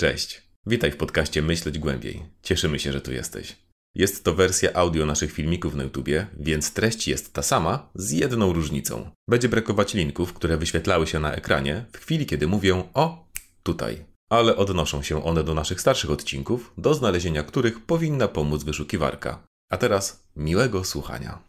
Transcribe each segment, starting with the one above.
Cześć. Witaj w podcaście Myśleć Głębiej. Cieszymy się, że tu jesteś. Jest to wersja audio naszych filmików na YouTubie, więc treść jest ta sama, z jedną różnicą. Będzie brakować linków, które wyświetlały się na ekranie w chwili, kiedy mówię o tutaj. Ale odnoszą się one do naszych starszych odcinków, do znalezienia których powinna pomóc wyszukiwarka. A teraz miłego słuchania.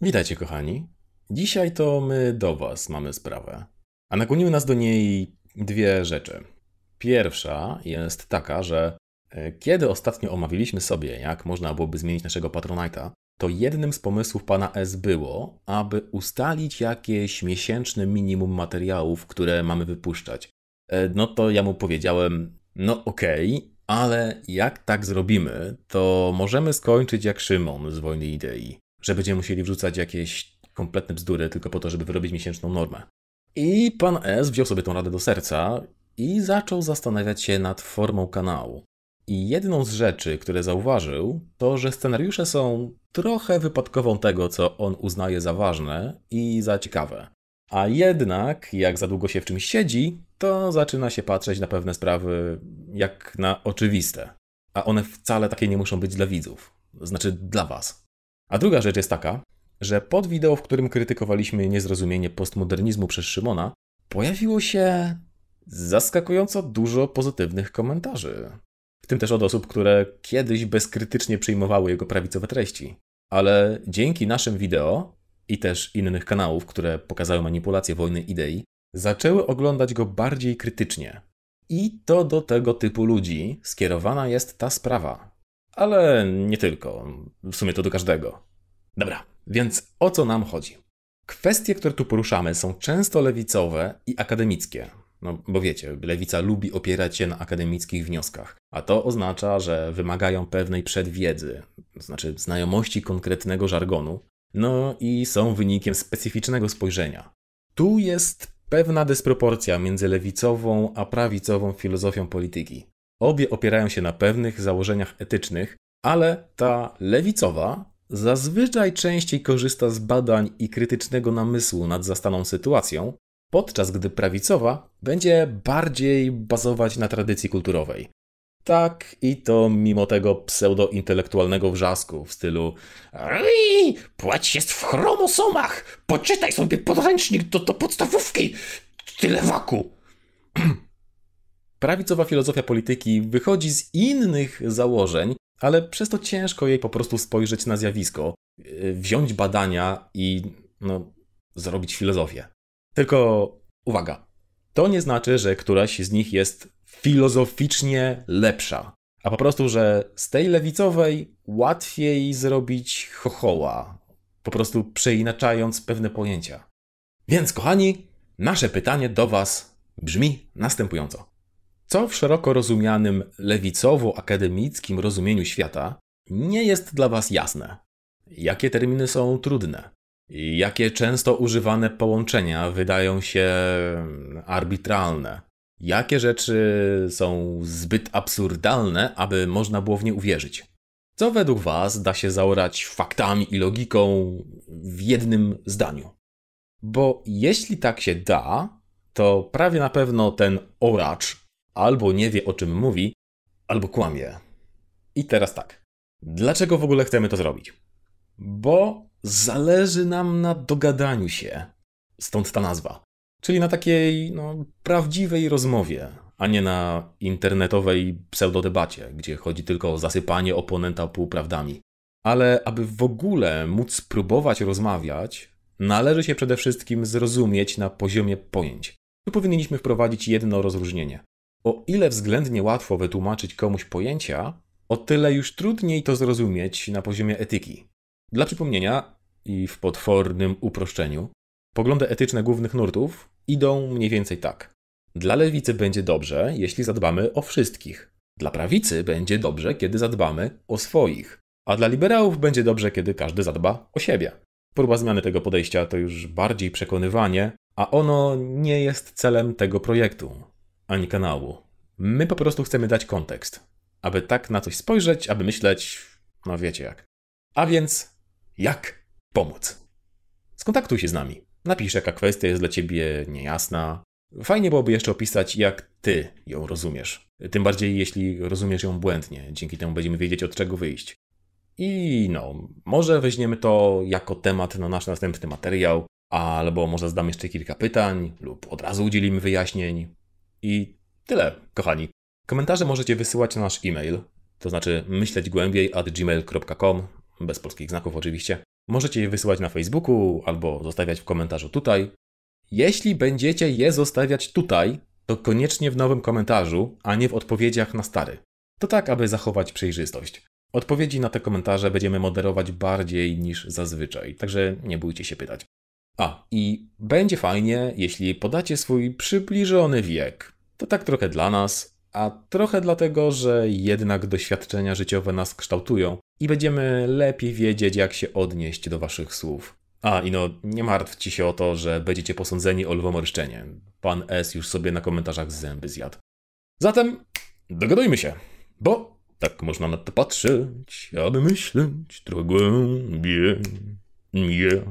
Witajcie, kochani. Dzisiaj to my do Was mamy sprawę. A nakłoniły nas do niej dwie rzeczy. Pierwsza jest taka, że e, kiedy ostatnio omawialiśmy sobie, jak można byłoby zmienić naszego Patronite'a, to jednym z pomysłów pana S było, aby ustalić jakieś miesięczne minimum materiałów, które mamy wypuszczać. E, no to ja mu powiedziałem, no okej, okay, ale jak tak zrobimy, to możemy skończyć jak Szymon z Wojny Idei, że będziemy musieli wrzucać jakieś kompletne bzdury tylko po to, żeby wyrobić miesięczną normę. I pan S wziął sobie tą radę do serca i zaczął zastanawiać się nad formą kanału. I jedną z rzeczy, które zauważył, to że scenariusze są trochę wypadkową tego, co on uznaje za ważne i za ciekawe. A jednak, jak za długo się w czymś siedzi, to zaczyna się patrzeć na pewne sprawy jak na oczywiste. A one wcale takie nie muszą być dla widzów, znaczy dla was. A druga rzecz jest taka, że pod wideo, w którym krytykowaliśmy niezrozumienie postmodernizmu przez Szymona, pojawiło się zaskakująco dużo pozytywnych komentarzy. W tym też od osób, które kiedyś bezkrytycznie przyjmowały jego prawicowe treści. Ale dzięki naszym wideo i też innych kanałów, które pokazały manipulację wojny idei, zaczęły oglądać go bardziej krytycznie. I to do tego typu ludzi skierowana jest ta sprawa. Ale nie tylko, w sumie to do każdego. Dobra, więc o co nam chodzi? Kwestie, które tu poruszamy, są często lewicowe i akademickie. No bo wiecie, lewica lubi opierać się na akademickich wnioskach, a to oznacza, że wymagają pewnej przedwiedzy, to znaczy znajomości konkretnego żargonu, no i są wynikiem specyficznego spojrzenia. Tu jest pewna dysproporcja między lewicową a prawicową filozofią polityki. Obie opierają się na pewnych założeniach etycznych, ale ta lewicowa zazwyczaj częściej korzysta z badań i krytycznego namysłu nad zastaną sytuacją, podczas gdy prawicowa będzie bardziej bazować na tradycji kulturowej. Tak, i to mimo tego pseudo-intelektualnego wrzasku w stylu Płeć jest w chromosomach! Poczytaj sobie podręcznik do, do podstawówki! Tyle waku! Prawicowa filozofia polityki wychodzi z innych założeń, ale przez to ciężko jej po prostu spojrzeć na zjawisko, y, wziąć badania i no, zrobić filozofię. Tylko uwaga, to nie znaczy, że któraś z nich jest filozoficznie lepsza, a po prostu, że z tej lewicowej łatwiej zrobić chochoła, po prostu przeinaczając pewne pojęcia. Więc, kochani, nasze pytanie do Was brzmi następująco. Co w szeroko rozumianym lewicowo-akademickim rozumieniu świata nie jest dla Was jasne? Jakie terminy są trudne? Jakie często używane połączenia wydają się arbitralne? Jakie rzeczy są zbyt absurdalne, aby można było w nie uwierzyć? Co według Was da się zaorać faktami i logiką w jednym zdaniu? Bo jeśli tak się da, to prawie na pewno ten oracz albo nie wie o czym mówi, albo kłamie. I teraz tak. Dlaczego w ogóle chcemy to zrobić? Bo zależy nam na dogadaniu się. Stąd ta nazwa. Czyli na takiej no, prawdziwej rozmowie, a nie na internetowej pseudodebacie, gdzie chodzi tylko o zasypanie oponenta półprawdami. Ale aby w ogóle móc spróbować rozmawiać, należy się przede wszystkim zrozumieć na poziomie pojęć. Tu powinniśmy wprowadzić jedno rozróżnienie. O ile względnie łatwo wytłumaczyć komuś pojęcia, o tyle już trudniej to zrozumieć na poziomie etyki. Dla przypomnienia i w potwornym uproszczeniu, poglądy etyczne głównych nurtów idą mniej więcej tak. Dla lewicy będzie dobrze, jeśli zadbamy o wszystkich. Dla prawicy będzie dobrze, kiedy zadbamy o swoich. A dla liberałów będzie dobrze, kiedy każdy zadba o siebie. Próba zmiany tego podejścia to już bardziej przekonywanie, a ono nie jest celem tego projektu ani kanału. My po prostu chcemy dać kontekst, aby tak na coś spojrzeć, aby myśleć, no wiecie jak. A więc, jak pomóc? Skontaktuj się z nami. Napisz, jaka kwestia jest dla ciebie niejasna. Fajnie byłoby jeszcze opisać, jak ty ją rozumiesz. Tym bardziej, jeśli rozumiesz ją błędnie. Dzięki temu będziemy wiedzieć, od czego wyjść. I no, może weźmiemy to jako temat na nasz następny materiał, albo może zdam jeszcze kilka pytań, lub od razu udzielimy wyjaśnień. I tyle, kochani. Komentarze możecie wysyłać na nasz e-mail, to znaczy myśleć głębiej at gmail.com, bez polskich znaków oczywiście. Możecie je wysyłać na Facebooku albo zostawiać w komentarzu tutaj. Jeśli będziecie je zostawiać tutaj, to koniecznie w nowym komentarzu, a nie w odpowiedziach na stary. To tak, aby zachować przejrzystość. Odpowiedzi na te komentarze będziemy moderować bardziej niż zazwyczaj, także nie bójcie się pytać. A, i będzie fajnie, jeśli podacie swój przybliżony wiek. To tak trochę dla nas, a trochę dlatego, że jednak doświadczenia życiowe nas kształtują i będziemy lepiej wiedzieć, jak się odnieść do waszych słów. A, i no, nie martwcie się o to, że będziecie posądzeni o lwomorszczenie. Pan S już sobie na komentarzach zęby zjadł. Zatem, dogadujmy się, bo tak można na to patrzeć, aby myśleć trochę głębiej. Yeah.